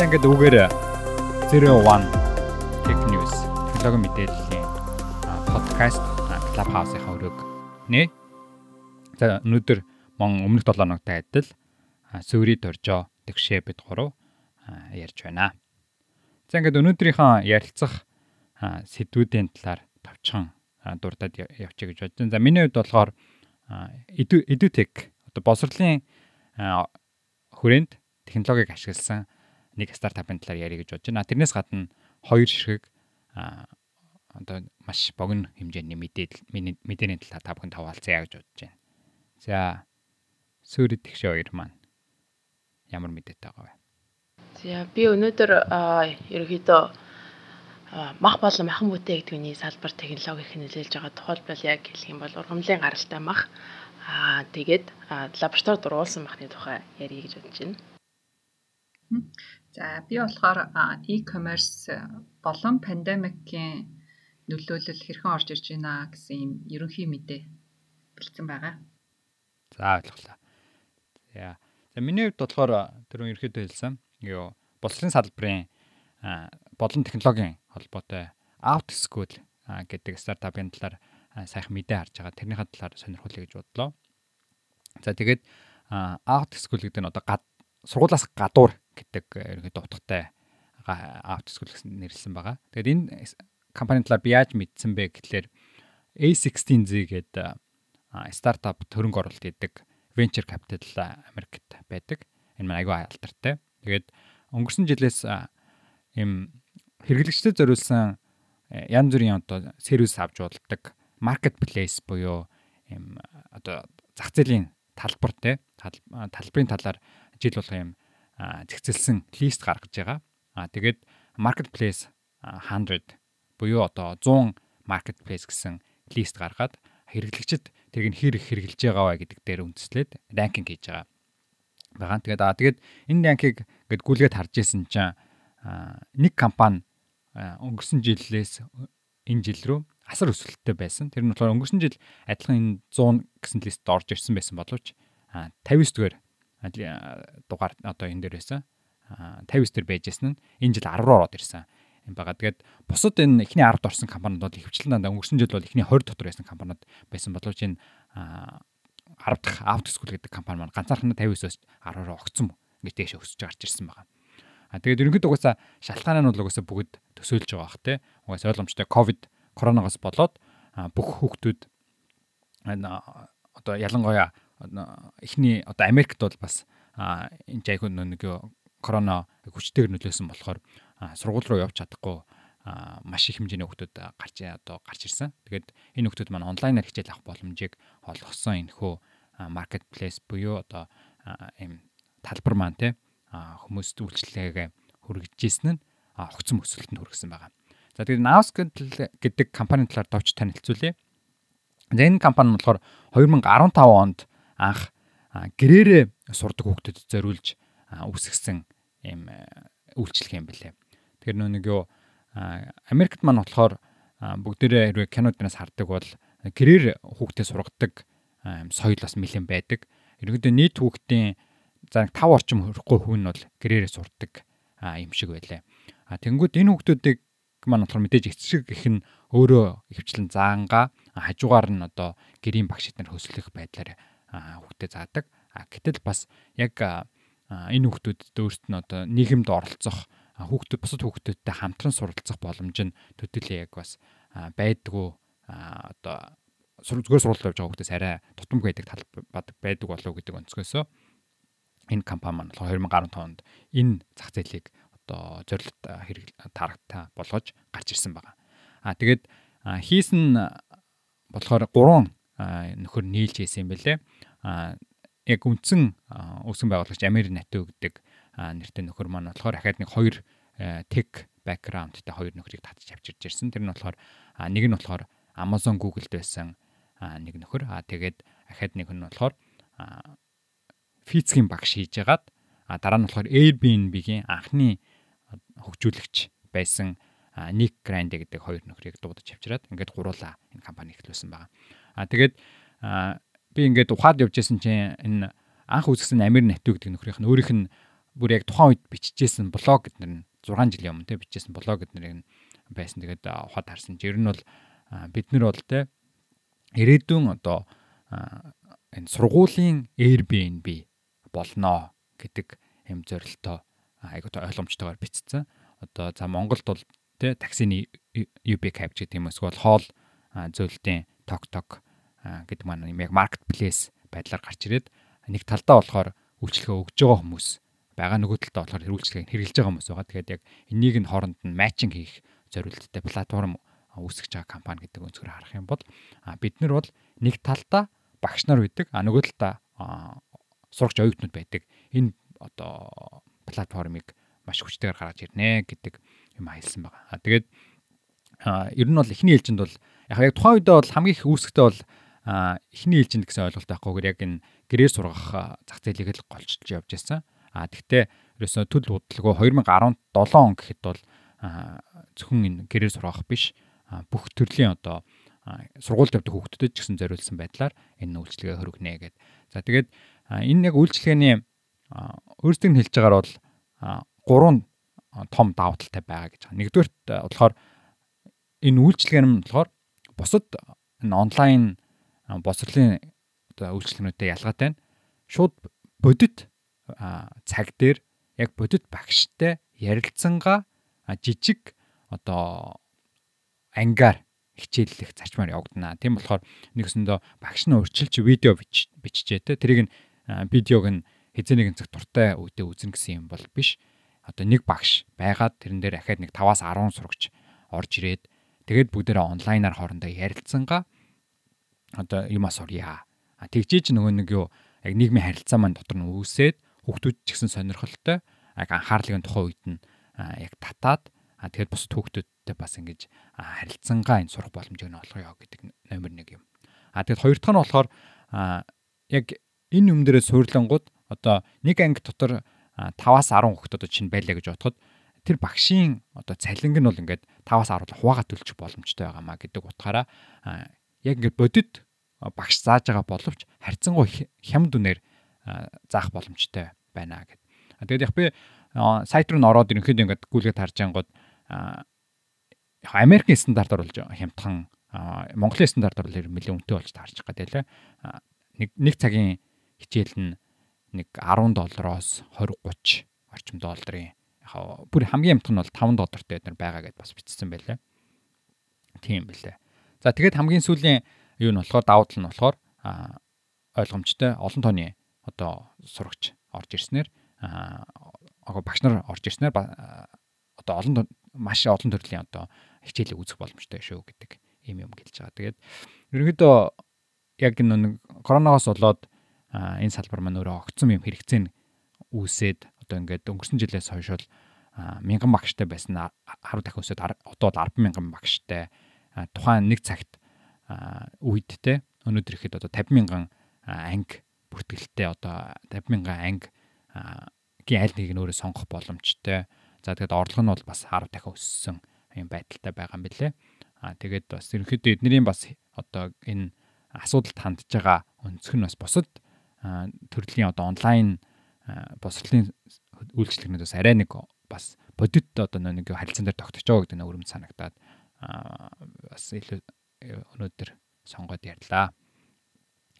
За ингээд үгээр 01 Tech News технологи мэдээллийн подкаст Clubhouse-ийн өрөөг нэ. За өнөөдөр мон өмнөх 7 хоногтой адил Сүри Доржо тэгшээ бид гурав ярьж байна. За ингээд өнөөдрийнхөө ярилцах сэдвүүдийн талаар товчхон дурдаад явчих гэж бодсон. За миний хувьд болохоор Edutech одоо боловсролын хүрээнд технологиг ашигласан нэг стартапын талаар ярих гэж бодож байна. Тэрнээс гадна хоёр ширхэг одоо маш богино хэмжээний мэдээлэл мэдээний талаар та бүхэн таваалцъя гэж бодож байна. За сүүрид тэгш хоёр маань ямар мэдээтэй байгаа вэ? За би өнөөдөр ерөөхдөө мах болон махан бүтээгдэхүүний салбар технологиг хөнөөлж байгаа тухайлбал яг хэлэх юм бол ургамлын гаралтай мах аа тэгээд лабораторид дуруулсан махны тухай ярих гэж бодож байна. За би болохоор e-commerce болон пандемикийн нөлөөлөл хэрхэн орж ирж байна гэсэн юм ерөнхий мэдээ бэлдсэн байгаа. За ойлголоо. За. За миний хувьд болохоор түрүүн ерөөдөө хэлсэн. Юу боловсролын салбарын болон технологийн холбоотой Out School гэдэг стартапын талаар сайхан мэдээ харж байгаа. Тэрнийхээ талаар сонирхолтой гэж бодлоо. За тэгээд Out School гэдэг нь одоо сургуулаас гадуур гэдэг ерөнхийдөө утгатай автосгүүл гэсэн нэрлсэн байгаа. Тэгээд энэ компани талаар би яаж мэдсэн бэ гэхлээр A16Z гэдэг стартап төрөнг оруулалт хийдэг venture capital Америкт байдаг. Энэ маань аюу алдартай. Тэгээд өнгөрсөн жилээс им хэрэглэгчдэд зориулсан янз бүрийн одоо сервис авч болдог marketplace буюу им одоо зах зээлийн талбар те талбарын талаар жил болго юм зэгцэлсэн лист гаргаж байгаа. А тэгээд marketplace 100 буюу одоо 100 marketplace гэсэн лист гаргаад хэрэглэгчид тэрийг хэр их хэрэгжилж байгаа вэ гэдэг дээр үндэслээд ранкинг хийж байгаа. Бага. Тэгээд аа тэгээд энэ ранкийг гээд гүлгээд харж исэн чинь нэг компани өнгөрсөн жилээс энэ жил рүү асар өсөлттэй байсан. Тэр нь болохоор өнгөрсөн жил адилхан энэ 100 гэсэн лист орж ирсэн байсан боловч 59 дугаар дугаар одоо энэ дээр байсан. 59 дээр байжсэн нь энэ жил 10 руу ороод ирсэн юм байгаа. Тэгээд бусад энэ эхний 10-д орсон компаниуд бол хөвчлэн дандаа өнгөрсөн жил бол эхний 20 дотор байсан компаниуд байсан боловч энэ 10 дахь Outschool гэдэг компани маань ганцаархнаа 59-оос 10 руу огцсон ингэж дэше өсөж гарч ирсэн байгаа. А тэгээд ерөнхийдөө угаасаа шалтгаан нь бол угаасаа бүгд төсөөлж байгаа бах те. Угаасаа ойлгомжтой ковид коронавигоос болоод бүх хүүхдүүд одоо ялангуяа эхний одоо Америкт бол бас энэ жайхуу нэг корона хүчтэйгээр нөлөөсөн болохоор сургууль руу явж чадахгүй маш их хэмжээний хүмүүс гарч одоо гарч ирсэн. Тэгээд энэ хүмүүс маань онлайнаар хичээл авах боломжийг олгосон энэхүү маркетплейс буюу одоо ийм талбар маань те хүмүүст үйлчлэгээ хүргэжсэн нь огцон өсөлтөнд хүргэсэн байгаа. За тэгээд Naus гэдэг компани талаар товч танилцуулъя. За энэ компани нь болохоор 2015 онд анх гэрээрээ сурдаг хүүхдэд зориулж үүсгэсэн юм үйлчлэх юм бэлээ. Тэгэхээр нөө нэг юу Америкт маань болохоор бүгдээрээ хэрвээ киноднаас хардаг бол гэрээр хүүхдэд сургадаг соёл бас нэлээд байдаг. Ерөнхийдөө нийт хүүхдийн за 5 орчим хүрэхгүй хүн бол гэрээрээ сурдаг юм шиг байлаа. А тэнгууд энэ хүүхдүүдийг маань болохоор мэдээж эцэг их нь өөрөө хөвчлэн заангаа хажуугаар нь одоо гэрийн багш эднэр хөслөх байдлаар хүүхдэд заадаг. А гэтэл бас яг энэ хүүхдүүдэд өөрт нь одоо нийгэмд оролцох хүүхдүүд бусад хүүхдүүдтэй хамтран суралцах боломж нь төдийлээ яг бас байдгүй одоо зүгээр суралцж явж байгаа хүүхдээс арай тутамг байдаг тал байдаг болов гэдэг онцгойсоо энэ компани маань 2015 онд энэ зах зээлийг одоо зорилт хэрэг тарагтаа болгож гарч ирсэн байгаа. А тэгээд хийсэн болохоор 3 нөхөр нийлж хийсэн юм бэлээ. Яг үндсэн үүсгэн байгуулагч Амир Нату гэдэг нэртэй нөхөр маань болохоор ахаад нэг хоёр tech backgroundтай хоёр нөхрийг татж авчирж ирсэн. Тэр нь болохоор нэг нь болохоор Amazon Google-д байсан нэг нөхөр. А тэгээд ахаад нэг нь болохоор физикийн багш хийж ягаад дараа нь болохоор Airbnb-гийн анхны хөгжүүлэгч байсан Ник Гранде гэдэг хоёр нөхрийг дуудаж авчираад ингээд гуруулаа энэ компани эхлүүлсэн байгаа. А тэгээд би ингээд ухаад явж исэн чинь энэ анх үүсгэсэн Амир Нату гэдэг нөхрийнх нь өөрийнх нь бүр яг тухайн үед бичижсэн блог гэднэр нь 6 жилийн өмнө те бичижсэн блог гэднэрийг байсан. Тэгээд ухаад харсан. Жир нь бол бид нар бол те ирээдүйн одоо энэ сургуулийн Airbnb болноо гэдэг юм зорилтоо айгуу ойлгомжтойгоор бичсэн. Одоо за Монголд бол тэ таксины UB cab гэдэг юм эсвэл хоол зөвлөлтийн TokTok гэдэг маань яг marketplace байдлаар гарч ирээд нэг талдаа болохоор үйлчлэгээ өгж байгаа хүмүүс байгаа нөгөө талдаа болохоор үйлчлэгийг хэрэгжилж байгаа хүмүүс байгаа. Тэгээд яг энийг нь хооронд нь матчинг хийх зорилттой платформ үүсгэж байгаа компани гэдэг өнцгөр харах юм бол бид нар бол нэг талдаа багш нар байдаг а нөгөө талдаа сурагч оюутнууд байдаг. Энэ одоо платформыг маш хүчтэйгээр гаргаж ирнэ гэдэг юм хэлсэн байгаа. Тэгээд ер нь бол эхний ээлжинд бол яг яг тухайн үедээ бол хамгийн их үүсгэхдээ бол эхний ээлжинд гэсэн ойлголт байхгүйгээр яг энэ гэрээр сургах зах зээлийг л голчилж явж байсан. А тэгтээ ерөөсө төл удалгүй 2017 он гэхэд бол зөвхөн энэ гэрээр сургах биш бүх төрлийн одоо сургуульд явдаг хүүхдэд ч гэсэн зориулсан байдлаар энэ үйлчлэгээ хөргөнэ гэдэг. За тэгээд энэ яг үйлчлэгээний өөрсдийг нь хэлж байгаагаар бол гурван том давуу талтай байгаа гэж байна. Нэгдүгээрт болохоор энэ үйлчлэгээр нь болохоор бусад энэ онлайн босрлын одоо үйлчлэгнүүдэд ялгаатай нь шууд бодит цаг дээр яг бодит багштай ярилцсангаа жижиг одоо ангиар хичээллэх зарчмаар явагдана. Тийм болохоор нэгсэндөө багш нь өөрчилж видео биччихээ те. Тэрийг нь видеог нь хизээ нэгэн цаг дуртай үедээ үзнэ гэсэн юм бол биш. Одоо нэг багш байгаад тэрэн дээр ахаад нэг 5-аас 10 сурагч орж ирээд тэгээд бүгдээрээ онлайнаар хоорондоо ярилцсангаа одоо юм асуурья. А тэгжээж нөгөө нэг юу яг нийгмийн харилцаа маань дотор нь үүсээд хүүхдүүд ч гэсэн сонирхолтой яг анхаарлын тухайн үед нь яг татаад а тэгээд бус хүүхдүүдтэй бас ингэж харилцангаа энэ сурах боломжийг нь олгоё гэдэг номер 1 юм. А тэгээд хоёр дахь нь болохоор яг энэ юм дээрээ суурлангууд одоо нэг анги дотор 5-аас 10 хүүхэд одоо чинь байлаа гэж бодоход тэр багшийн одоо цалинг нь бол ингээд 5-аас 10 хуваагаа төлчих боломжтой байгаамаа гэдэг утгаараа яг ингээд бодит багш зааж байгаа боловч харьцангуй хямд үнээр заах боломжтой байна гэд. Тэгээд яг би сайт руу н ороод ерөнхийдөө ингээд гүйлгээд харж ангууд Америкийн стандартаар болж хямдхан Монголын стандартаар бол нэлээд үнэтэй болж таарч байгаа лээ. Нэг нэг цагийн хичээл нь нэг 10 доллароос 20 30 орчим долларын яг бүр хамгийн хямдхан нь бол 5 доллартай байгаа гэдээ бас бичсэн байлаа. Тийм байлаа. За тэгээд хамгийн сүүлийн юу нь болохоор давуу тал нь болохоор ойлгомжтой олон тооны одоо сурагч орж ирснээр аа багш нар орж ирснээр одоо олон маш олон төрлийн одоо хичээлийг үзэх боломжтой шүү гэдэг юм юм гэлж байгаа. Тэгээд ерөнхийдөө яг энэ коронавигоос болоод энэ салбар маань өөрөө огцом юм хэрэгцээ нь үүсээд одоо ингээд өнгөрсөн жилээс хойш бол мянган багштай байсан 10 дахин өсөд одоо 10 мянган багштай тухайн нэг цагт үед те өнөөдөр ихэд одоо 50 мянган анги бүртгэлтэй одоо 50 мянган анги гийн аль нэгийг нь өөрөө сонгох боломжтой. За тэгээд орлого нь бол бас 10 дахин өссөн юм байдалтай байгаа юм билэ. Аа тэгээд бас ерөнхийдөө эднэрийн бас одоо энэ асуудалд хандж байгаа өнцг нь бас бусад төрлийн одоо онлайн босрлын үйлчлэгнүүдээс арай нэг бас бодит одоо нэг харилцаан дээр тогтож байгаа гэдэг нь өрөмж санагдаад бас илүү өнөөдөр сонгоод ярьлаа.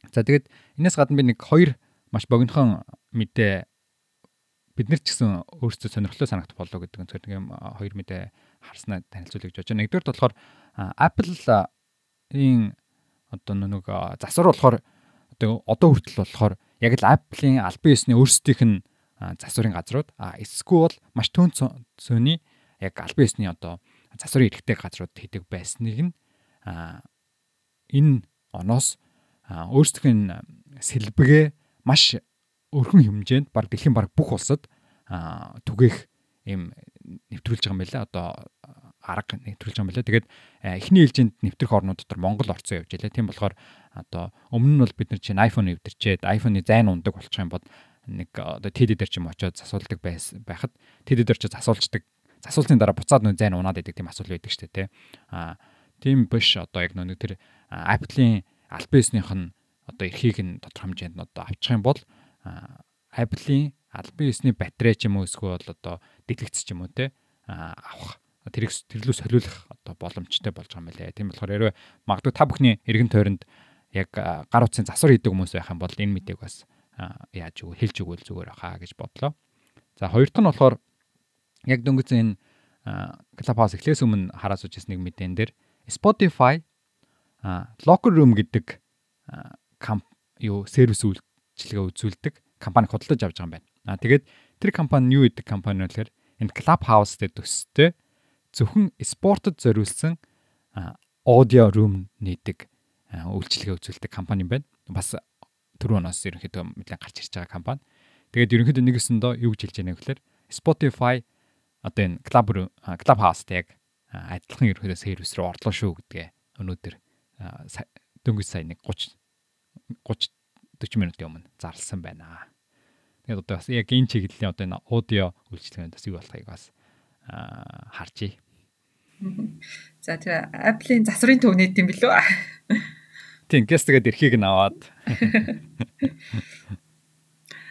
За тэгээд энэс гадна би нэг хоёр маш богинохон мэдээ бид нар ч гэсэн өөрсдөө сонирхолтой санагдах болов гэдэг нь тэр нэг хоёр мэдээ харснаа танилцуулъя гэж байна. Нэгдүгээр болохоор Apple-ийн одоо нэг засвар болохоор одоо одоо хүртэл болохоор яг л Apple-ийн албан ёсны өөрсдийнх нь засварын газрууд а эсвэл маш төн цөний яг албан ёсны одоо засварын эрхтэй газрууд хийдэг байсныг нь энэ оноос өөрсдийнх нь сэлбэгээ маш өрхөн хэмжээнд баг дэлхийн баг бүх улсад түгээх юм нэвтрүүлж байгаа юм байна лээ. Одоо арга нэвтрүүлж байгаа юм байна. Тэгээд эхний ээлжинд нэвтрэх орнууд дотор Монгол орцсон явж байлаа. Тийм болохоор одоо өмнө нь бол бид нар чинь iPhone нэвтэрчээд iPhone-ы зайн ундаг болчих юм бол нэг одоо TD дээр ч юм очиод засуулдаг байхад TD дээр ч засуулцдаг. Засуултын дараа буцаад нөө зайн унаад идэг тийм асуудал байдаг шүү дээ. Аа тийм биш одоо яг нэг тэр Apple-ийн албан ёсных нь одоо эрхийг нь тодорхой хэмжээнд одоо авчих юм бол Apple-ийн албан ёсны батарей ч юм уу эсвэл одоо дэлгэц ч юм уу те авах тэрийг тэрлүү солиулах одоо боломжтой болж байгаа юм лээ. Тийм болохоор хэрвээ магадгүй та бүхний эргэн тойронд яг гар утсын засвар хийдэг хүмүүс байх юм бол энэ мэдээг бас яаж өгөө хэлж өгвөл зүгээр хаа гэж бодлоо. За хоёр дахь нь болохоор яг дөнгөж энэ Clubhouse эхлээс өмнө хараад сууж нэг мэдэн дээр Spotify Locker Room гэдэг комп юу сервис үйлчилгээ үзүүлдэг компани худалдаж авч байгаа юм байна. Аа тэгээд тэр компани юу гэдэг компани вэ гэхээр энэ Clubhouse дээр төстэй зөвхөн спортод зориулсан аудио room нээдэг үйлчилгээ үзүүлдэг компани юм байна. Бас түрүү оноос ерөнхийдөө нэлээд гарч ирж байгаа компани. Тэгээд ерөнхийдөө нэгэсэндөө юу гэж хэлж яана гэхээр Spotify одоо энэ Club Clubhouse-тэй яг адилхан ерөнхийдөө сервис рүү орлоо шүү гэдгээ өнөөдөр дөнгөж сая нэг 30 30 40 минутын өмнө зарласан байна. Тэгээд одоо бас яг энэ чиглэлийн одоо энэ аудио үйлчилгээнд бас юу болохыг бас харжээ. За тэр Apple-ийн засварын төв нээт юм билүү? Тийм, гэс тэгээд эрхийг нь аваад.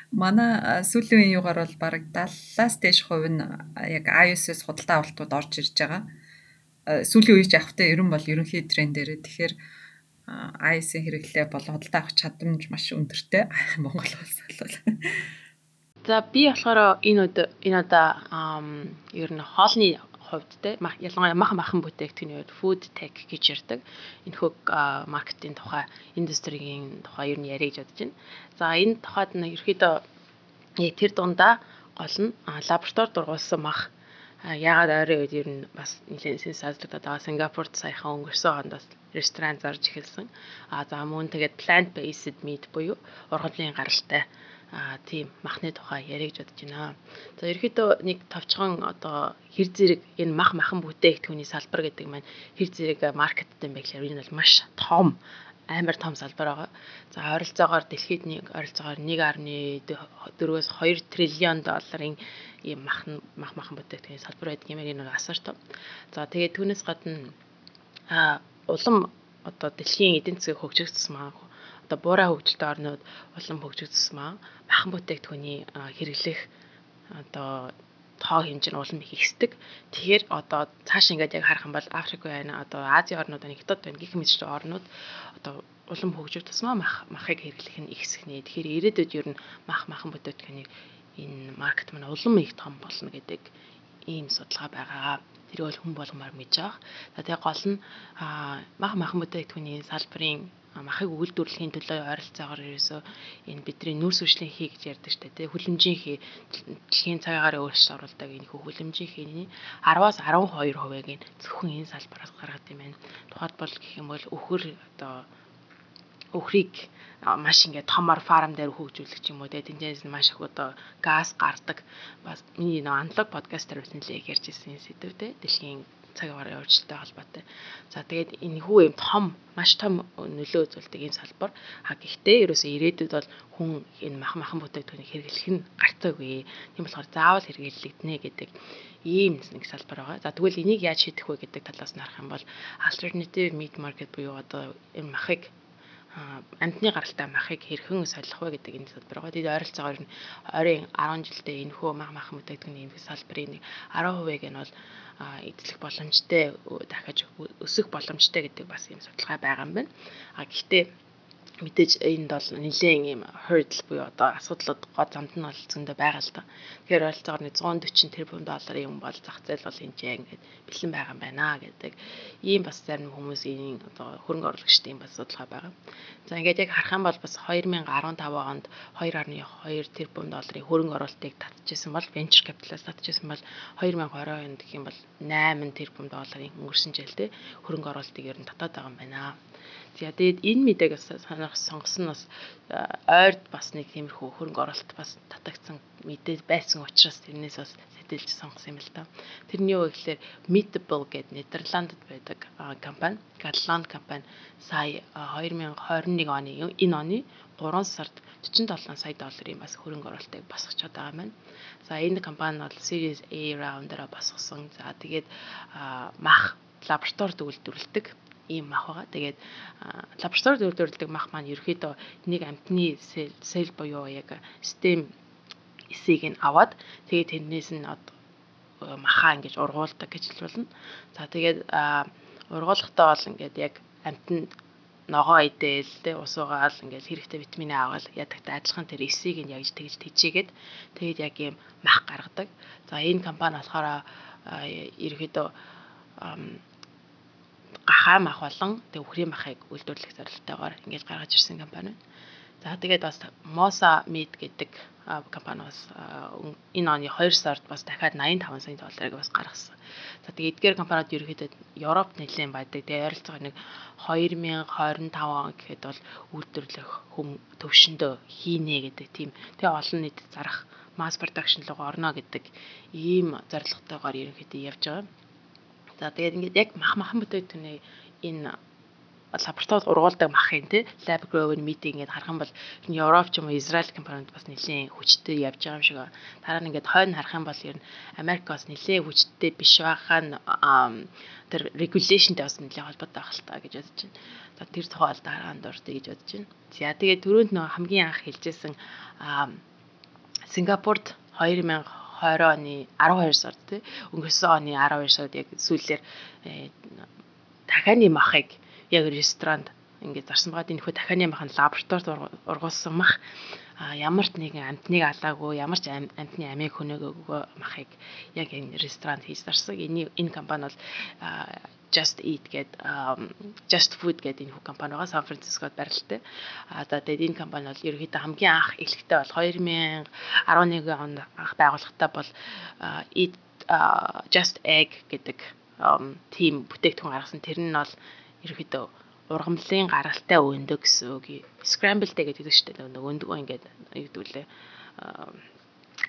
Манай сүүлийн үеийн югаар бол баг 70-аас дээш хувь нь яг iOS-с худалдаа авалтууд орж ирж байгаа. Сүүлийн үеич явахтай ерөн бол ерөнхий трендээр. Тэгэхээр iOS-ийн хэрэглээ болон худалдаа авах чадамж маш өндөртэй Монгол улс бол. За би болохоор энэ энэ удаа ер нь хоолны хувьд те ялангуяа махан махан бүтээгдэхүүний хувьд food tech гэж ярьдаг. Энэ хөөг маркетинг тухай, индустригийн тухай ер нь яриа гэж бодож байна. За энэ тухайд нь ерөөхдөө яг тэр дундаа гол нь лаборатори дургуулсан мах яагаад ойрын үед ер нь бас нэлээд сенсацлагдаад байгаа Сингапурт саяхан өнгөрсөн хонд бас ресторан зарж эхэлсэн. А за мөн тэгээд plant based meat буюу ургамлын гаралтай а тийм махны тухай ярих гэж бодож байна. За ерөөхдөө нэг товчхон одоо хэр зэрэг энэ мах махан бүтээгдэхүүний салбар гэдэг маань хэр зэрэг маркеттэй гэхээр энэ бол маш том амар том салбар байгаа. За ойролцоогоор дэлхийд нэг ойролцоогоор 1.4-өөс 2 триллион долларын ийм мах мах махан бүтээгдэхүүний салбар байдаг юм энэ асар том. За тэгээд түүнээс гадна а улам одоо дэлхийн эдийн засгийг хөгжигдсөн маа одоо буурай хөгжилтэй орнууд улам хөгжигдсөн маа махан бүтээгдэхүүний хэрэглэх одоо тоо хэмжээ нь улам их ихсдэг. Тэгэхээр одоо цааш ингээд яг харах юм бол Африк байна, одоо Азийн орнууд байна, Хятад байна гэх мэт орнууд одоо улам хөгжигдсмаа мах махыг хэрэглэх нь ихсэх нэ. Тэгэхээр ирээдүйд ер нь мах махан бүтээгдэхүүний энэ маркет маань улам их том болно гэдэг ийм судалгаа байгаа. Тэр бол хүн болгомоор мэдж байгаа. За тэгээ гол нь мах махан бүтээгдэхүүний салбарын махыг үйлдвэрлэхийн төлөө ойролцоогоор ерөөсөө энэ бидний нүүрс хүчлийн хий гэж ярьдаг штэ тий. Хүлэмжийн хий. Дэлхийн цагаагаар өөрчлөлт оруулдаг энэ хүлэмжийн хийний 10-аас 12 хувийг нь зөвхөн энэ салбараас гаргад юм байна. Тухайлбал гэх юм бол өхөр одоо өхрийг маш ингээд томор фарм дээр хөгжүүлэх юм уу те тэнцээс маш их одоо газ гардаг. Бас миний нэг аналог подкастер байсан лээ ярьж ирсэн сэдв те дэлхийн цаг агаар явуулжтай холбоотой. За тэгээд энэ хүү юм том маш том нөлөө үзүүлдэг энэ салбар. А гэхдээ ерөөсөө ирээдүйд бол хүн энэ мах махан бүтээгдэхүүнийг хэрэглэх нь гарцаагүй. Тийм болохоор заавал хэрэглэгдэнэ гэдэг ийм нэг салбар байгаа. За тэгвэл энийг яаж шийдэх вэ гэдэг талаас нь харах юм бол alternative meat market буюу одоо энэ махыг амтны гаралтай махыг хэрхэн солих вэ гэдэг энэ салбар байгаа. Тэгээд ойролцоогоор нь ойрын 10 жилдээ энэ хөө мах махан бүтээгдэхүүний энэ салбарын нэг 10% нь бол эзлэх боломжтой дахиж өсөх боломжтой гэдэг бас юм судалгаа байгаа юм байна. А гэхдээ мэдээж энд бол нэлээд юм hurdle буюу одоо асуудлууд гол замд нь бол зөндөө байгаа л да. Тэгэхээр ойролцоогоор 140 тэрбум долларын юм бол зах зээл бол энэ ингээд бэлэн байгаа юм байна гэдэг ийм бас зарим хүмүүсийн одоо хөрөнгө оруулагчдын бас судалгаа байгаа. За ингээд яг харах юм бол бас 2015 онд 2.2 тэрбум долларын хөрөнгө оруулалтыг татчихсан бол venture capital-аас татчихсан бол 2020 онд гэх юм бол 8 тэрбум долларын өнгөрсөн жилдээ хөрөнгө оруулалтыг ер нь татаад байгаа юм байна. За тэгээд энэ мэдээг бас сонгосон нь бас ойрд бас нэг тиймэрхүү хөрөнгө оруулалт бас татагдсан мэдээ байсан учраас тэрнээс бас сэтэлж сонгосон юм л та. Тэрний юу гэхээр Meetable гэдэг Нидерландд байдаг компани, Галланд компани сая 2021 оны энэ оны 3 сард 47 сая долларын бас хөрөнгө оруулалтыг босгочод байгаа маань. За энэ компани бол Series A round-аараа босгосон. За тэгээд мах лабораторид үйлдвэрлэдэг ийм мах байгаа. Тэгээд лабораторид үйлдвэрлэдэг мах маань ерөөхдөө нэг амтны сел буюу яг stem эсийг нь аваад тэгээд тэрнээс нь махаа ингэж ургуулдаг гэж хэлбэлнэ. За тэгээд ургуулгахдаа бол ингээд яг амтнд ногоо идээл тэ ус угаал ингээд хэрэгтэй витамин аваад ядагтай адилхан тэр эсийг нь яг тэгж тэжээгээд тэгээд яг юм мах гаргадаг. За энэ компани болохоор ерөөдөө гахаа мах болон тэг үхрийн махыг үйлдвэрлэх зорилготойгоор ингэж гаргаж ирсэн компани. За тэгээд бас Mosa Meat гэдэг компани бас энэ оны 2 сард бас дахиад 85 сая долларыг бас гаргасан. За тэгээд эдгээр компаниуд ерөөхдөө Европт нэлээд байдаг. Тэгээд ойролцоогоо нэг 2025 он гэхэд бол үйлдвэрлэх хүм төвшөндөө хийнэ гэдэг тийм тэгээ олон нийт зарах mass production руу орно гэдэг ийм зорилготойгоор ерөнхийдөө явж байгаа. За тэгээд ингээд яг мах махан бүтээгдэхүүний энэ лабораторид ургуулдаг махын тий lab grown meat ингээд харах юм бол Европ ч юм уу Израиль компаниуд бас нэлийн хүчтэй явж байгаа юм шиг байна. Дараа нь ингээд хойно харах юм бол ер нь Америк бас нэлийн хүчтэй биш байхаа нь тэр regulationтэй бас нэлийн холбоотой байх л та гэж бодож байна. За тэр тухай бол дараа нь дуртай гэж бодож байна. За тэгээд түрүүнд нөгөө хамгийн анх хэлжсэн Сингапурт 2000 20 оны 12 сард тий өнгөрсөн оны 12 сард яг сүүлээр э, дахианы махыг яг ресторанд ингээд зарсан байгаа. Энэ хөө дахианы мах нь лабораторид ургуулсан мах ямар ч нэгэн амтныг алаагүй, ямар ч амтны амийг хөнөөгөө махыг яг энэ ресторанд хийж зарсан. Энэ энэ компани бол Just Eat гээд Just Food гэдэг энэ компани байгаа Сан Францискод барилттай. А за тэгээд энэ компани бол ерөөхдөө хамгийн анх эхлэхдээ бол 2011 онд анх байгууллагатай бол Eat Just Egg гэдэг тим бүтээгдэхүүн гаргасан. Тэр нь бол ерөөхдөө ургамлын гаралтай өндөг гэсэн үг. Scrambled egg гэдэг шүү дээ. Нөгөө өндгөө ингээд юу гэдэг лээ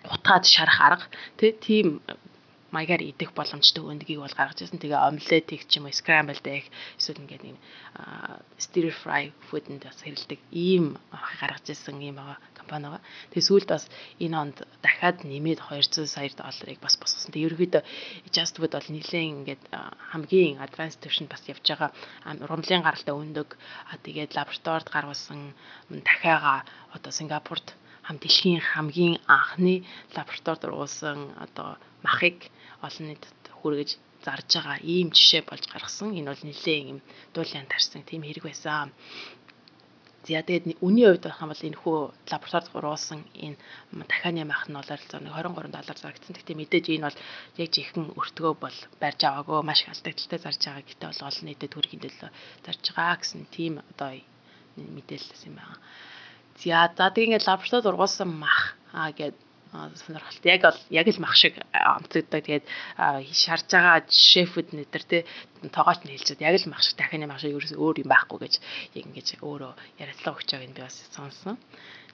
утгаад шарах арга тийм маягаар идэх боломжтой өндгийг бол гаргаж ирсэн. Тэгээ омлетик ч юм уу scrambled egg эсвэл ингээд нэг stir fry fooдэнд бас хэрэлдэг ийм гаргаж ирсэн ийм байгаа компани байгаа. Тэгээ сүүлд бас энэ онд дахиад нэмээд 200 сая долларыг бас босгосон. Тэгээ ерөөдөө just food бол нэлээд ингээд хамгийн advanced төвшөнд бас явж байгаа. Ургамлын гаралтай өндөг тэгээд лабораторид гаргуулсан дахиагаа одоо Сингапурт хам дэлхийн хамгийн анхны лабораторид ургуулсан одоо махыг олон нийтэд хүргэж зарж байгаа ийм жишээ болж гаргасан. Энэ бол нэлээд юм дуулан тарсан тийм хэрэг байсан. За тэгээд үний хувьд байх юм бол энэ хүү лабораторид гурвуулсан энэ дахианы мах нь бол ойролцоо 23 доллар зарагдсан. Гэхдээ мэдээж энэ бол яг жихэн өртгөө бол барьж аваагүй маш их алдагдaltaй зарж байгаа. Гэтэ бол олон нийтэд төрхийн төлөө зарж байгаа гэсэн тийм одоо мэдээлэл юм байна. За за тэгээд ингээд лабораторид ургуулсан мах аа гэдэг сонирхолтой. Яг бол яг л мах шиг онцгддаг. Тэгээд шарж байгаа шефүүд нэтэр те тоогооч нь хэлчихэд яг л мах шиг дахины мах шиг ерөөс өөр юм байхгүй гэж яг ингэж өөрөө ярилцлага өгч байгааг нь би бас сонсон.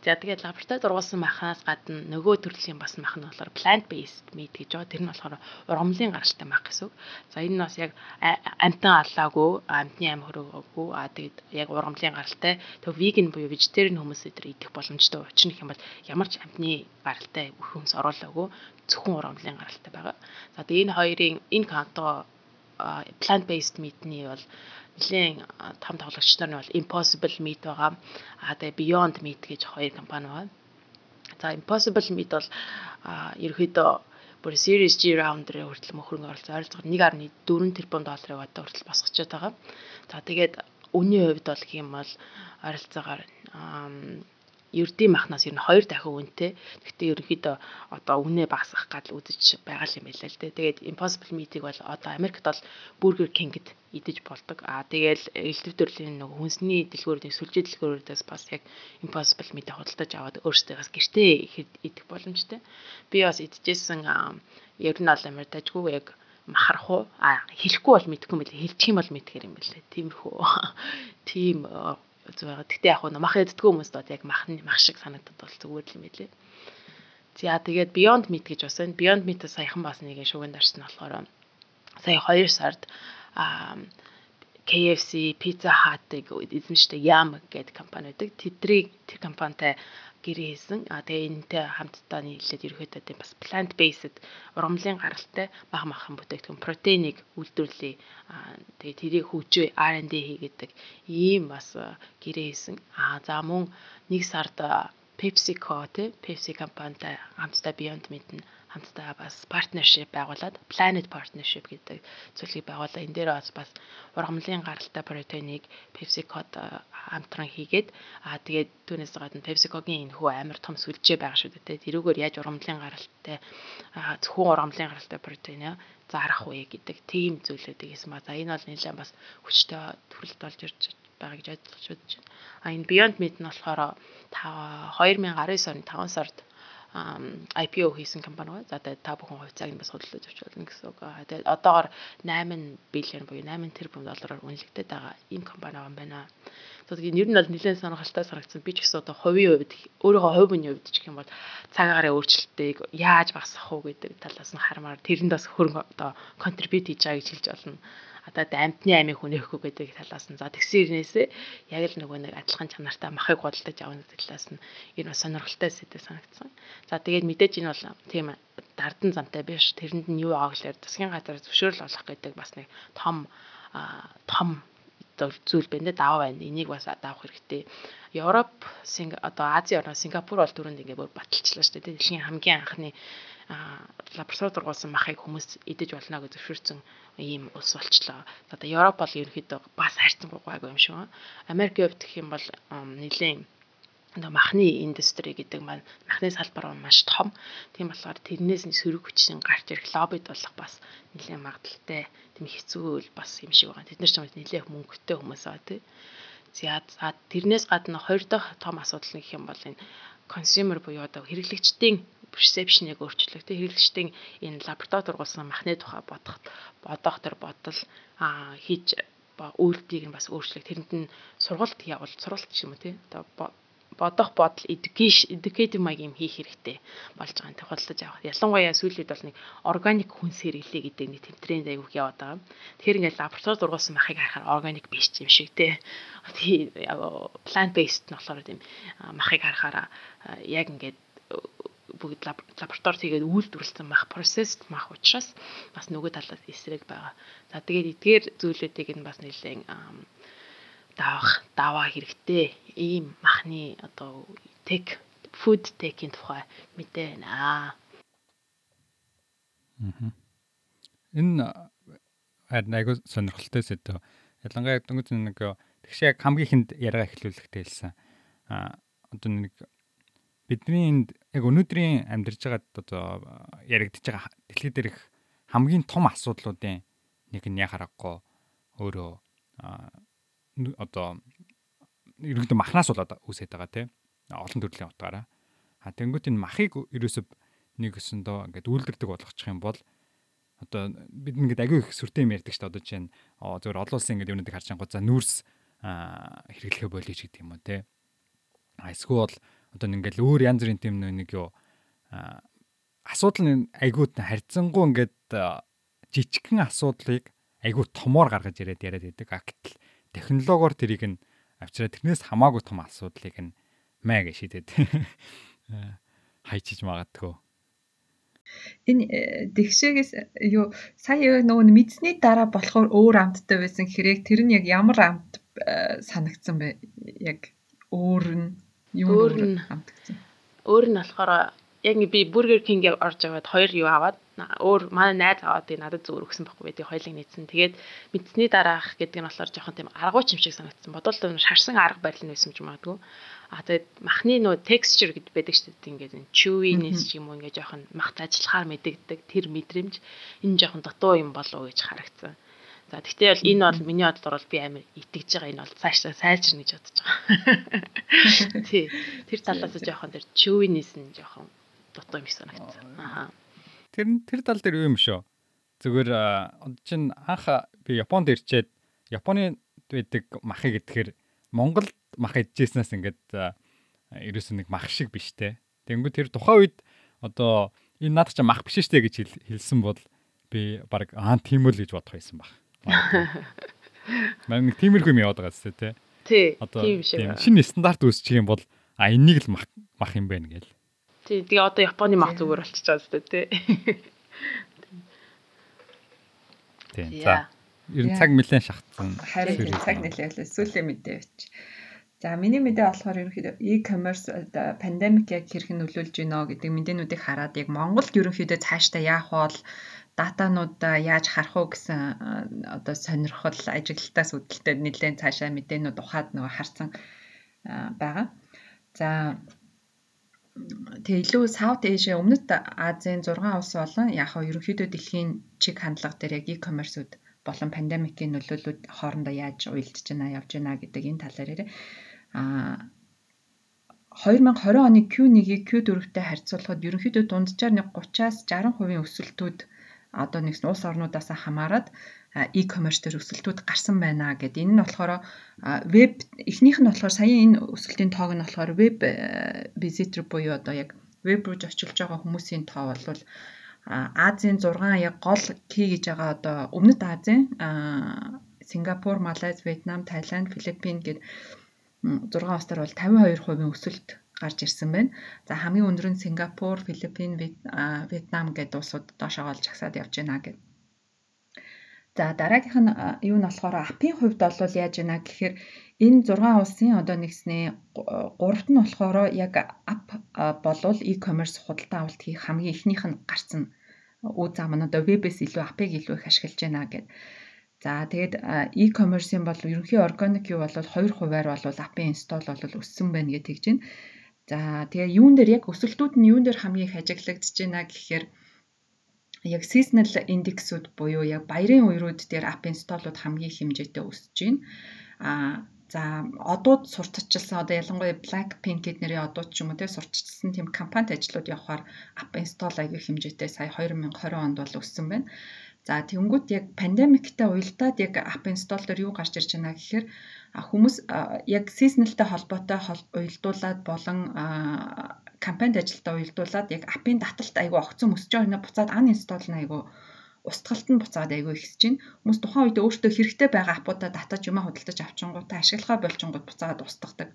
За тэгээд лабораторид ургуулсан махнаас гадна нөгөө төрлийн бас мах нь болохоор plant based meat гэж байгаа. Тэр нь болохоор ургамлын гаралтай мах гэсэн үг. За энэ нь бас яг амтан аллаагүй, амтны ам хөрөөгөө а тэгээд яг ургамлын гаралтай. Тэг vegan буюу vegetarian хүмүүс өдр идэх боломжтой. Учир нь юм бол ямар ч амтны гаралтай хүнс оруулаагүй зөвхөн ургамлын гаралтай байгаа. За тэгээд энэ хоёрын энэ канто plant based meat-ний бол нэлийн том тоглогч нар нь бол Impossible Meat байгаа. А тэгээ Beyond Meat гэж хоёр компани байна. За Impossible Meat бол ерөөхдөө бүр Series G round-ээр хүртэл мөхрөнгө оролцсон ойролцоогоор 1.4 тэрбум долларыг одоо хүртэл босгочод байгаа. За тэгээд үнийн хувьд бол гэх юм бол ойролцоогоор ердийн махнаас ер нь хоёр дахин үнэтэй. Гэхдээ ерөнхийдөө одоо үнэ багасгах гал үзэж байгаа юм байна л дээ. Тэгээд Impossible Meat-ийг бол одоо Америкт бол Burger King-д идэж болдог. Аа тэгээл элдв төрлийн нэг хүнсний дэлгүүрийн сүлжээ дэлгүүрүүдээс бас яг Impossible Meat-ийг худалдаж аваад өөрсдөө бас гэртээ идэх боломжтой. Би бас идчихсэн ер нь бол Америкtajгүй яг махарах уу а хэлэхгүй бол мэдхгүй билээ хэлчих юм бол мэдхэр юм билээ тиймэрхүү тийм зүг байгаа. Гэтэ яг нь мах яддггүй хүмүүст бол яг мах мах шиг санагдаад бол зүгээр л юм билээ. За тэгээд Beyond Meat гэж бас байна. Beyond Meat саяхан бас нэг шүүгэнд арсан болохоор сая 2 сард KFC, Pizza Hut-ыг эзэмшдэг Yum гэдэг компани байдаг. Тэдрийг тэр компанитай гэрээ хийсэн. А тэгээ энэтэй хамтдаа нийлээд ерөөхдөө тийм бас plant based ургамлын гаралтай мах махан бүтээгдэхүүн протеинийг үйлдвэрлэе. А тэгээ тэрийг хөгжөө R&D хийгээд ийм бас гэрээ хийсэн. А за мөн нэг сард PepsiCo тий Pepsi компанитай хамтдаа Beyond Meat нь хамтдаа бас партнершип байгуулад Planet Partnership гэдэг зүйлийг байгуулаа. Энэ дээр бас бас ургамлын гаралтай протеиныг PepsiCo-д хамтран хийгээд аа тэгээд түүнээс гадна PepsiCo-гийн энэ хүү амар том сүлжээ байгаа шүү дээ. Тэрүүгээр яаж ургамлын гаралтай зөвхөн ургамлын гаралтай протеин зарах вэ гэдэг тийм зүйлүүдийг хийсэн ба. За энэ бол нэлээд бас хүчтэй төрөлд болж ирж байгаа гэж ойлгож байна. А энэ Beyond Meat нь болохоор 2019 оны 5 сард IPO хийсэн компани гоё. За тэгээд та бүхэн хувьцааг нь бас худалдаж авч болно гэсэн үг. Тэгээд одоогоор 8 биллион буюу 8 тэрбум доллараар үнэлэгдээд байгаа ийм компани байгаа юм байна. Тэгээд ер нь бол нэлээд сонирхолтой санагдсан. Би ч гэсэн одоо хувийн хувьд өөрийнхөө хүний хувьд ч юм бол цаг агарын өөрчлөлтийг яаж багасгах уу гэдэг талаас нь хармаар тэрэнд бас хөрөнгө одоо контрибьют хийж байгаа гэж хэлж болно одоо амтны амийг хүнээхгүй гэдэг талаас нь за тэгсэн ирнээсээ яг л нөгөө нэг адилхан чанартай махыг худалдаж авах талаас нь энэ бас сонирхолтой сэдв санагдсан. За тэгээд мэдээж энэ бол тийм дардан замтай биш. Тэрэнд нь юу байгаа гэхээр засгийн газар зөвшөөрөл олох гэдэг бас нэг том том зүйл байна дээ даваа байна. Энийг бас давах хэрэгтэй. Европ, одоо Ази орноо Сингапур бол түрүүнд ингээ бүр баталчлаа шүү дээ. Дэлхийн хамгийн анхны лаборатори дургуулсан махыг хүмүүс идэж болно гэж зөвшөөрсөн ийм улс болчлоо. Одоо Европ бол ерөнхийдөө бас хайрцан гайгүй юм шиг. Америкийн хувьд гэх юм бол нэлийн одоо махны индустри гэдэг маань махны салбар маань маш том. Тийм болохоор тэрнээс нь сөрөг хүчин гарч ирэх лоббид болох бас нэлээд магадaltaй тийм хэцүү бас юм шиг байгаа. Тэд нар ч нэлээд мөнгөтэй хүмүүс аа тий. За тэрнээс гадна хоёр дахь том асуудал нь гэх юм бол энэ consumer буюу одоо хэрэглэгчдийн perception-ыг өөрчлөх. Тэг хэрэглэгчдийн энэ лаборатори дургуулсан махны тухай бодох бодох төр бодол хийж үйлдэлийг нь бас өөрчлөх. Тэрэнд нь сургалт явуул сургалт ч юм уу тий. Одоо бодох бодол educative маяг юм хийх хэрэгтэй болж байгаа юм тохиолдож авах. Ялангуяа сүүлийн үед бол нэг органик хүнс хэрэглээ гэдэг нэг тэм тренд айгүйх яваад байгаа. Тэгэхээр ингээд лаборатори дургуулсан махыг харахаар органик биш юм шиг тий. Plant based нь болохоор тийм махыг харахаар яг ингээд бүгд лабораторид хийгээд үйлдвэрлэсэн мах processed мах учраас бас нөгөө талаас эсрэг байгаа. За тэгээд эдгээр зүйлүүдийг нь бас нэлээд давах даваа хэрэгтэй. Ийм махны одоо tech food tech-ийн тухай мэдээ байна. Аа. Энэ айгуу сонирхолтой сэдв. Ялангуяа дөнгөж нэг тэгш яг хамгийн ихэнд яриа эхлүүлэхдээ хэлсэн. А одоо нэг бидний энд яг өнөөдрийн амьдарч байгаа одоо яригдж байгаа дэлхий дээрх хамгийн том асуудлуудын нэг нь яг харахгүй өөрөө одоо ерөнхийдөө махнаас болоод үүсээд байгаа тийм олон төрлийн утгаараа. А тэнгуут энэ махыг ерөөсөв нэг өсөндөө ингээд үйлдвэрдэг болгочих юм бол одоо бид ингээд агүй их сүртэй юм ярьдаг шүү дээ одоо чинь зөвөр олон улсын ингээд юунуудыг харж ангууд за нүүрс хэрэглэхэ болчих гэдэг юм уу те. А эсвэл одоо ингээл өөр янз бүрийн тийм нэг юу асуудал нь айгууд харьцангуй ингээд жижигхэн асуудлыг айгуу томоор гаргаж ирээд яриад байдаг. Гэтэл технологиор тэрийг нь авчираа тэрнээс хамаагүй том асуудлыг нь маа гэж шийдээд хайчиж магадгүй. Энэ тэгшээс юу сая нөгөө мэдсний дараа болохоор өөр амттай байсан хэрэг тэр нь яг ямар амт э, санагдсан бэ? Яг өөр нь өөр нь. Өөр нь болохоор яг би Burger King-ийг орж аваад хоёр юу аваад өөр манай найз аваад би надад зүгээр өгсөн байхгүй би хоёлыг нийцсэн. Тэгээд мэдсний дараах гэдэг нь болохоор жоохон тийм аргуу юм шиг санагдсан. Бодвол шарсан арга барил нь байсан ч магадгүй. А тэгээд махны нөө texture гэдэг байдаг шүү дээ. Ингээд chewiness ч юм уу ингээд жоохон махт ажиллахаар мэдэгдэг тэр мэдрэмж энэ жоохон дутуу юм болов уу гэж харагдсан. За тэгтээ бол энэ бол миний бодлоор бол би амар итгэж байгаа энэ бол цаашаа сайжирна гэж бодож байгаа. Тий. Тэр талаас нь жоохон тэр чөвинээс нь жоохон дутуу юм шиг санагдсан. Аха. Тэр тэр тал дээр юу юм шүү. Зүгээр одоо чин анх би Японд ирчээд Японы байдаг махыг идэхээр Монгол мах идчихснээс ингээд ерөөсөө нэг мах шиг биш те. Тэнгүү тэр тухайн үед одоо энэ наад чи мах биш штэ гэж хэлсэн бол би баг аа тийм үл гэж бодох байсан баг. Мань нэг тиймэрхүү юм яваад байгаа зү тэ. Тий. Тийм шиг. Шинэ стандарт үүсчих юм бол а энийг л мах мах юм байна гээл. Тий. Тэгээ одоо Японы мах зүгээр болчихж байгаа зү тэ. Тий. За. Ер нь цаг нэлээд шахацсан. Харин цаг нэлээд сүүлийн мэдээ бич. За миний мэдээ болохоор ерөнхийдөө e-commerce пандемик яг хэрхэн нөлөөлж байна гэдэг мэдээнүүдийг хараад яг Монголд ерөнхийдөө цаашдаа яах бол датануудаа яаж харах уу гэсэн одоо сонирхол ажиглалтаас үүдэлтэй нэлээд цаашаа мэдээнүүд ухаад нөгөө харсан байгаа. За Тэгээ илүү South Asia өмнөд Азийн 6 улс болон яг хаа ерөнхийдөө дэлхийн чиг хандлага дээр яг e-commerce-ууд болон пандемикийн нөлөөллүүд хоорондоо яаж уялдж байна, явж байна гэдэг энэ талаар яриа. Аа 2020 оны Q1-ийг Q4-тэй харьцуулахад ерөнхийдөө дунджаар нэг 30-аас 60% өсөлтүүд одоо нэг улс орнуудаас хамаарат e-commerce дээр өсөлтүүд гарсан байна гэд. Энэ нь болохоор веб эхнийх нь болохоор сая энэ өсөлтийн тоог нь болохоор веб visitor буюу одоо яг веб руу очилж байгаа хүмүүсийн тоо бол Азийн 6 яг гол key гэж байгаа одоо өмнөд Азийн Сингапур, Малайз, Вьетнам, Тайланд, Филиппин гэд 6 улсаар бол 52% өсөлт гарч ирсэн байна. За хамгийн өндөр нь Сингапур, Филиппин, Вьетнам гэдэг улсууд доошоо олж агсаад явж байна гэд. За дараагийнх нь юу нь болохоор апын хувьд бол яаж байна гэхээр энэ 6 улсын одоо нэгснээ гуравт нь болохоор яг ап болвол e-commerce худалдаа авалт хийх хамгийн ихнийх нь гарсан үе зам нь одоо вебээс илүү апыг илүү их ашиглаж байна гэд. За тэгээд e-commerce-ийн бол ерөнхий органик юу бол 2 хувиар бол апын инстол бол өссөн байна гэж тэгж байна. За тэгээ юун дээр яг өсөлтүүд нь юун дээр хамгийн их ажиглагдж байна гэхээр яг seasonal индексүүд буюу яг баярын үерүүд дээр app install-ууд хамгийн их хэмжээтэй өсөж байна. Аа за одууд сурталчилсан одоо ялангуяа Blackpink гэд нэрийн одууд ч юм уу те сурталчилсан тийм компанид ажлууд явахаар app install аягүй хэмжээтэй сая 2020 онд бол өссөн байна. За тэнгүүт яг пандемиктай уялдаад яг app install дээр юу гарч ирж байна гэхээр хүмүүс яг seasonalтай холбоотой уялдуулаад болон кампанид ажилдаа уялдуулаад яг app-ын таталт айгүй огцон өсөж байгаа нэ буцаад uninstall нь айгүй устгалт нь буцаад айгүй ихсэж байна. Хүмүүс тухайн үед өөртөө хэрэгтэй байгаа аппуудаа татаж юмаа худалдаж авчингуудаа ашиглахаа болчингууд буцаад устгадаг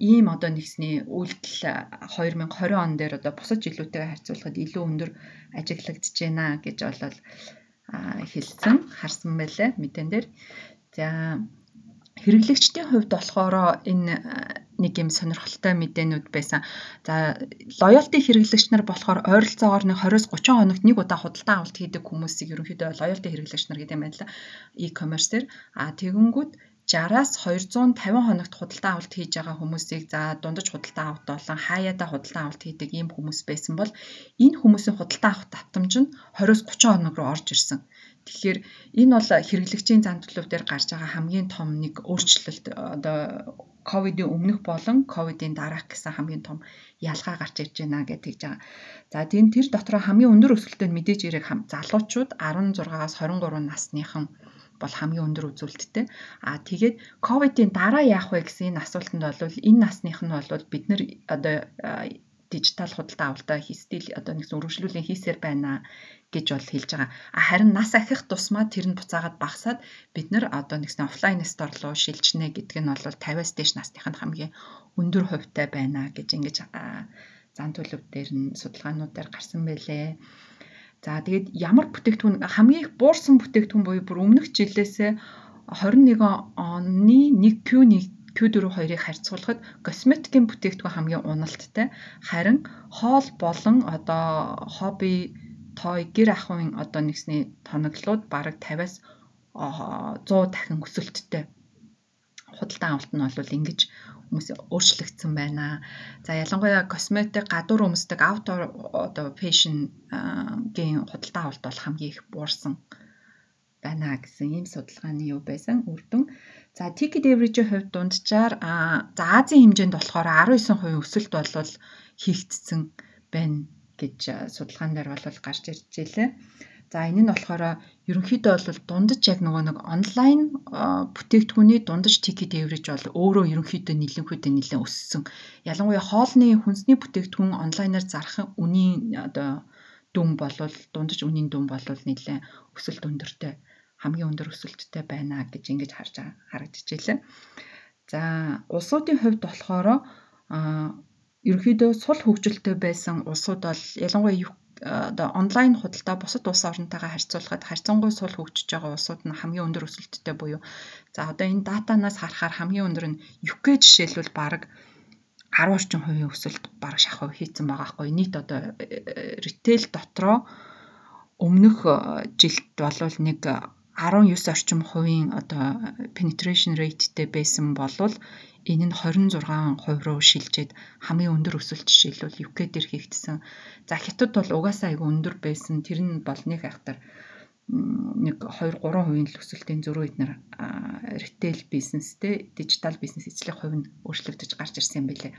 ийм одоо нэгсний үйлдэл 2020 он дээр одоо бусад жилүүтэйгээ харьцуулахад илүү өндөр ажиглагдж байна гэж болол хэлсэн харсан байлаа мэдэн дээр. За хэрэглэгчдийн хувьд болохоор энэ нэг юм сонирхолтой мэдээнүүд байсан. За loyalty хэрэглэгч нар болохоор ойролцоогоор нэг 20-30 хоногт нэг удаа худалдаа авалт хийдэг хүмүүсийг ерөнхийдөө loyalty хэрэглэгч нар гэдэг юм байна л e-commerce дээр. А тэгэнгүүт 60-аас 250 хоногт худалдаа авалт хийж байгаа хүмүүсийг за дундаж худалдаа авалт болон хаяада худалдаа авалт хийдэг ийм хүмүүс байсан бол энэ хүмүүсийн худалдаа авах давтамж нь 20-30 хоног руу орж ирсэн. Тэгэхээр энэ бол хэрэглэгчийн зан төлөв дээр гарч байгаа хамгийн том нэг өөрчлөлт одоо ковидын өмнөх болон ковидын дараах гэсэн хамгийн том ялгаа гарч ирж байна гэж тэгж байгаа. За тийм тэр дотроо хамгийн өндөр өсөлтөнд мэдээж ирэх залуучууд 16-аас 23 насныхан бол хамгийн өндөр үзүүлэлттэй. А тэгээд ковидын дараа яах вэ гэсэн энэ асуултанд бол энэ насных нь бол бид нэр одоо дижитал худалдаа авалтаа хийстэл одоо нэгэн өргөжлүүлэн хийсээр байна гэж бол хэлж байгаа. А харин нас ахих тусмаа тэр нь буцаагаад багасаад бид нар одоо нэгэн офлайн стор руу шилжнэ гэдэг нь бол 50-аас дээш насных нь хамгийн өндөр хувьтай байна гэж ингэж зан төлөв дээр нь судалгаануудаар гарсан байлээ. За тэгээд ямар бүтээгдэхүүн хамгийн их буурсан бүтээгдэхүүн буюу бүр өмнөх жилээсээ 21 оны 1Q1 Q4 хоёрыг харьцуулахад косметикийн бүтээгдэхүүн хамгийн уналттай. Харин хоол болон одоо хобби той гэр ахуйн одоо нэгсний тоноглууд бараг 50-аас 100 дахин өсөлттэй. Худалдан авалт нь бол ингэж хүмүүс өөрчлөгдсөн байна. За ялангуяа косметик гадуур өмсдөг outdoor одоо fashion гийн худалдаа авалт бол хамгийн их буурсан байна гэсэн ийм судалгааны юу байсан үр дүн. За ticket average-ийн хувьд дунджаар за Азийн хэмжээнд болохоор 19% өсөлт болол хийгдсэн байна гэж судалгаан дээр бол гарч ирж байлаа. За энэ нь болохоор ерөнхийдөө бол дундаж яг нөгөө нэг онлайн бүтээгдэхүүний дундаж тикет эврэж бол өөрөө ерөнхийдөө нэлээдээ нэлээд өссөн. Ялангуяа хоолны хүнсний бүтээгдэхүүн онлайнаар зарах үнийн одоо дүн болвол дундаж үнийн дүн болвол нэлээд өсөлт өндөртэй хамгийн өндөр өсөлттэй байна гэж ингэж харж харагдаж байлаа. За улсуудын хувьд болохоор ерөнхийдөө сул хөгжилтэй байсан улсууд бол ялангуяа одоо онлайн худалдаа бусад улс орнотойгоо харьцуулахад харьцангуй сул хөгжиж байгаа улсууд нь хамгийн өндөр өсөлттэй буюу за одоо энэ датанаас харахаар хамгийн өндөр нь UK жишээлбэл баг 10 орчим хувийн өсөлт баг шахав хийцэн байгаа хгүй нийт одоо ритейл дотроо өмнөх жилд болвол нэг 19 орчим хувийн одоо penetration rateтэй байсан болвол Энэ нь 26% руу шилжээд хамгийн өндөр өсөлт жишээлбэл UK дээр хийгдсэн. За хятад бол угаасаа айгүй өндөр байсан. Тэр нь бол нэг ахтар нэг 2 3% л өсөлтийн зөрүү эднэр ритейл бизнестэй дижитал бизнес эзлэх хувь нь өөрчлөгдөж гарч ирсэн юм билээ.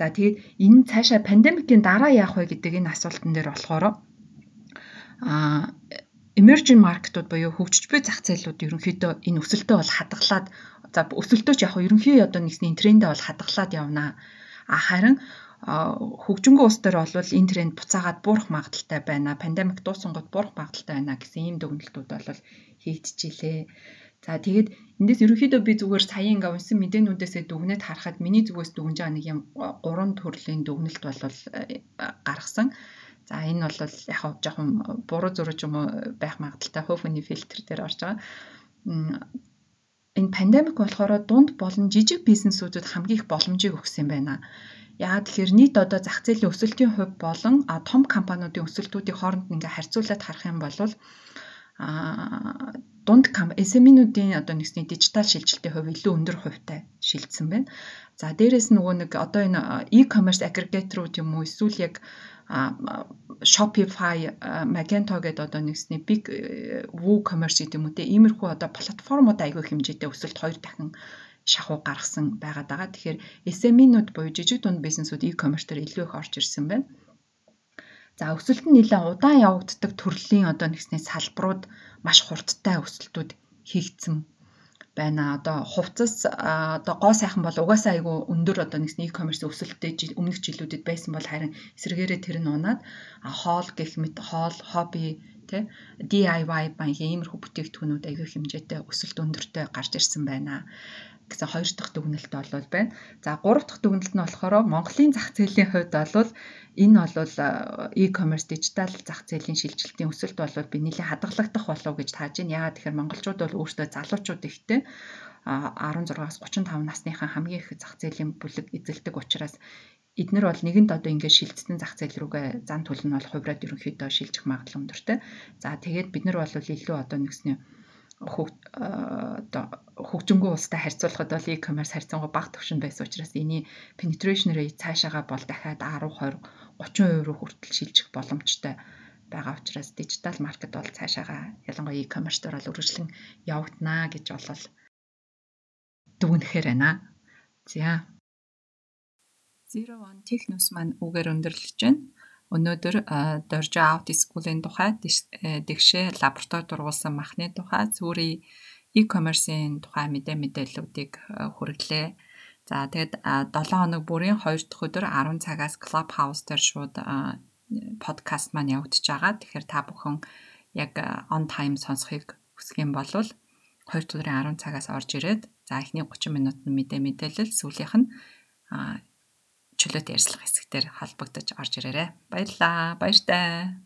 За тэгээд энэ цаашаа пандемикийн дараа яах вэ гэдэг энэ асуултан дээр болохоор а emerging marketууд буюу хөгжиж буй зах зээлүүд ерөнхийдөө энэ өсөлтөө бол хадгалаад за өсөлтөө ч яг хөө ерөнхий одоо нэгсний трендээ бол хадгалаад явна. А харин хөгжингөө улс төр бол энэ тренд буцаагаад буурах магадaltaй байна. Пандемик дууссан гот буурах магадaltaй байна гэсэн ийм дүгнэлтүүд бол хийгдчихилээ. За тэгээд эндээс ерөнхийдөө би зүгээр сая ингээ унсан мэдээнүүдээсээ дүгнээд харахад миний зүгээс дүгнэж байгаа нэг юм гурван төрлийн дүгнэлт бол гаргасан. За энэ бол яг жоохон буруу зурж юм уу байх магадaltaй хөөфөний фильтр дээр орж байгаа энэ пандемик болохоор дунд болон жижиг бизнесүүдэд хамгийн их боломжийг өгсөн юм байна. Яагаад тэгэхээр нийт одоо зах зээлийн өсөлтийн хувь болон том компаниудын өсөлтүүдийн хооронд ингээ харьцуулаад харах юм бол дунд SME-нүүдийн одоо нэгсний дижитал шилжилтийн хувь илүү өндөр хувьтай шилжсэн байна. За дээрэс нөгөө нэг одоо энэ e-commerce aggregator-ууд юм уу эсвэл яг Shopify, Magento гэдэг одоо нэгсний big э, WooCommerce гэдэг юм үү те иймэрхүү одоо платформуд аягүй хэмжээтэй өсөлт хоёр дахин шахуу гаргасан байгаад байгаа. Тэгэхээр SME-нүүд буюу жижиг дунд бизнесүүд e-commerce дээр илүү их орж ирсэн байна. За өсөлт нь нэлээд удаан явагддаг төрлийн одоо нэгсний салбарууд маш хурдтай өсөлтүүд хийгдсэн байна. Одоо хувцас одоо гоо сайхан бол угаасаа айгүй өндөр одоо нэгс e-commerce өсөлттэй өмнөх жилүүдэд байсан бол харин эсрэгээрээ тэр нь унаад хоол гэх мэт хоол, хобби тэ DIY баян иймэрхүү бүтээгдэхүүнүүд аягүй хэмжээтэй өсөлт өндөртэй гарч ирсэн байна гэсэн хоёр дахь дүгнэлт бол байна. За гурав дахь дүгнэлт нь болохоор Монголын зах зээлийн хувьд бол энэ бол e-commerce дижитал зах зээлийн шилжилтийн өсөлт бол би нэлээд хадгалагдах болов гэж тааж байна. Яагаад тэгэхээр монголчууд бол өөрсдөө залуучууд ихтэй 16-аас 35 насныхан хамгийн их зах зээлийн бүлэг эзэлдэг учраас эднэр бол нэгэнд одоо ингээд шилжсэн зах зээл рүүгээ зан төлөв нь бол хувраад ерөнхийдөө шилжих магадлал өндөртэй. За тэгээд бид нар бол илүү одоо одоо хөгжингөө улстай харьцуулахад бол e-commerce харьцангуй бага түвшинд байсан учраас эний penetration rate цаашаага бол дахиад 10 20 30% руу хүртэл шилжих боломжтой байгаа учраас дижитал маркет бол цаашаага ялангуяа e-commerce дээр бол үргэлжлэн явагдана гэж болол дүгнэхээр байна. За. Zero One Technos маань үгээр өндөрлөж байна. Өнөөдөр Доржо Out School-ийн тухай дэгшээ лаборатори дургуулсан махны тухай зүрийн e-commerce-ийн тухай мэдээ мэдээллүүдийг хүргэлээ. За тэгэд 7 хоног бүрийн 2 дахь өдөр 10 цагаас Clubhouse дээр шууд подкаст маань явагдаж байгаа. Тэгэхээр та бүхэн яг on time сонсохыг хүсэх юм бол 2 дахь өдрийн 10 цагаас орж ирээд за эхний 30 минут нь мэдээ мэдээлэл сүүлийнх нь чөлөөт ярьцлага хэсэгтэр холбогдож орж ирээрэй. Баярлалаа. Баяртай.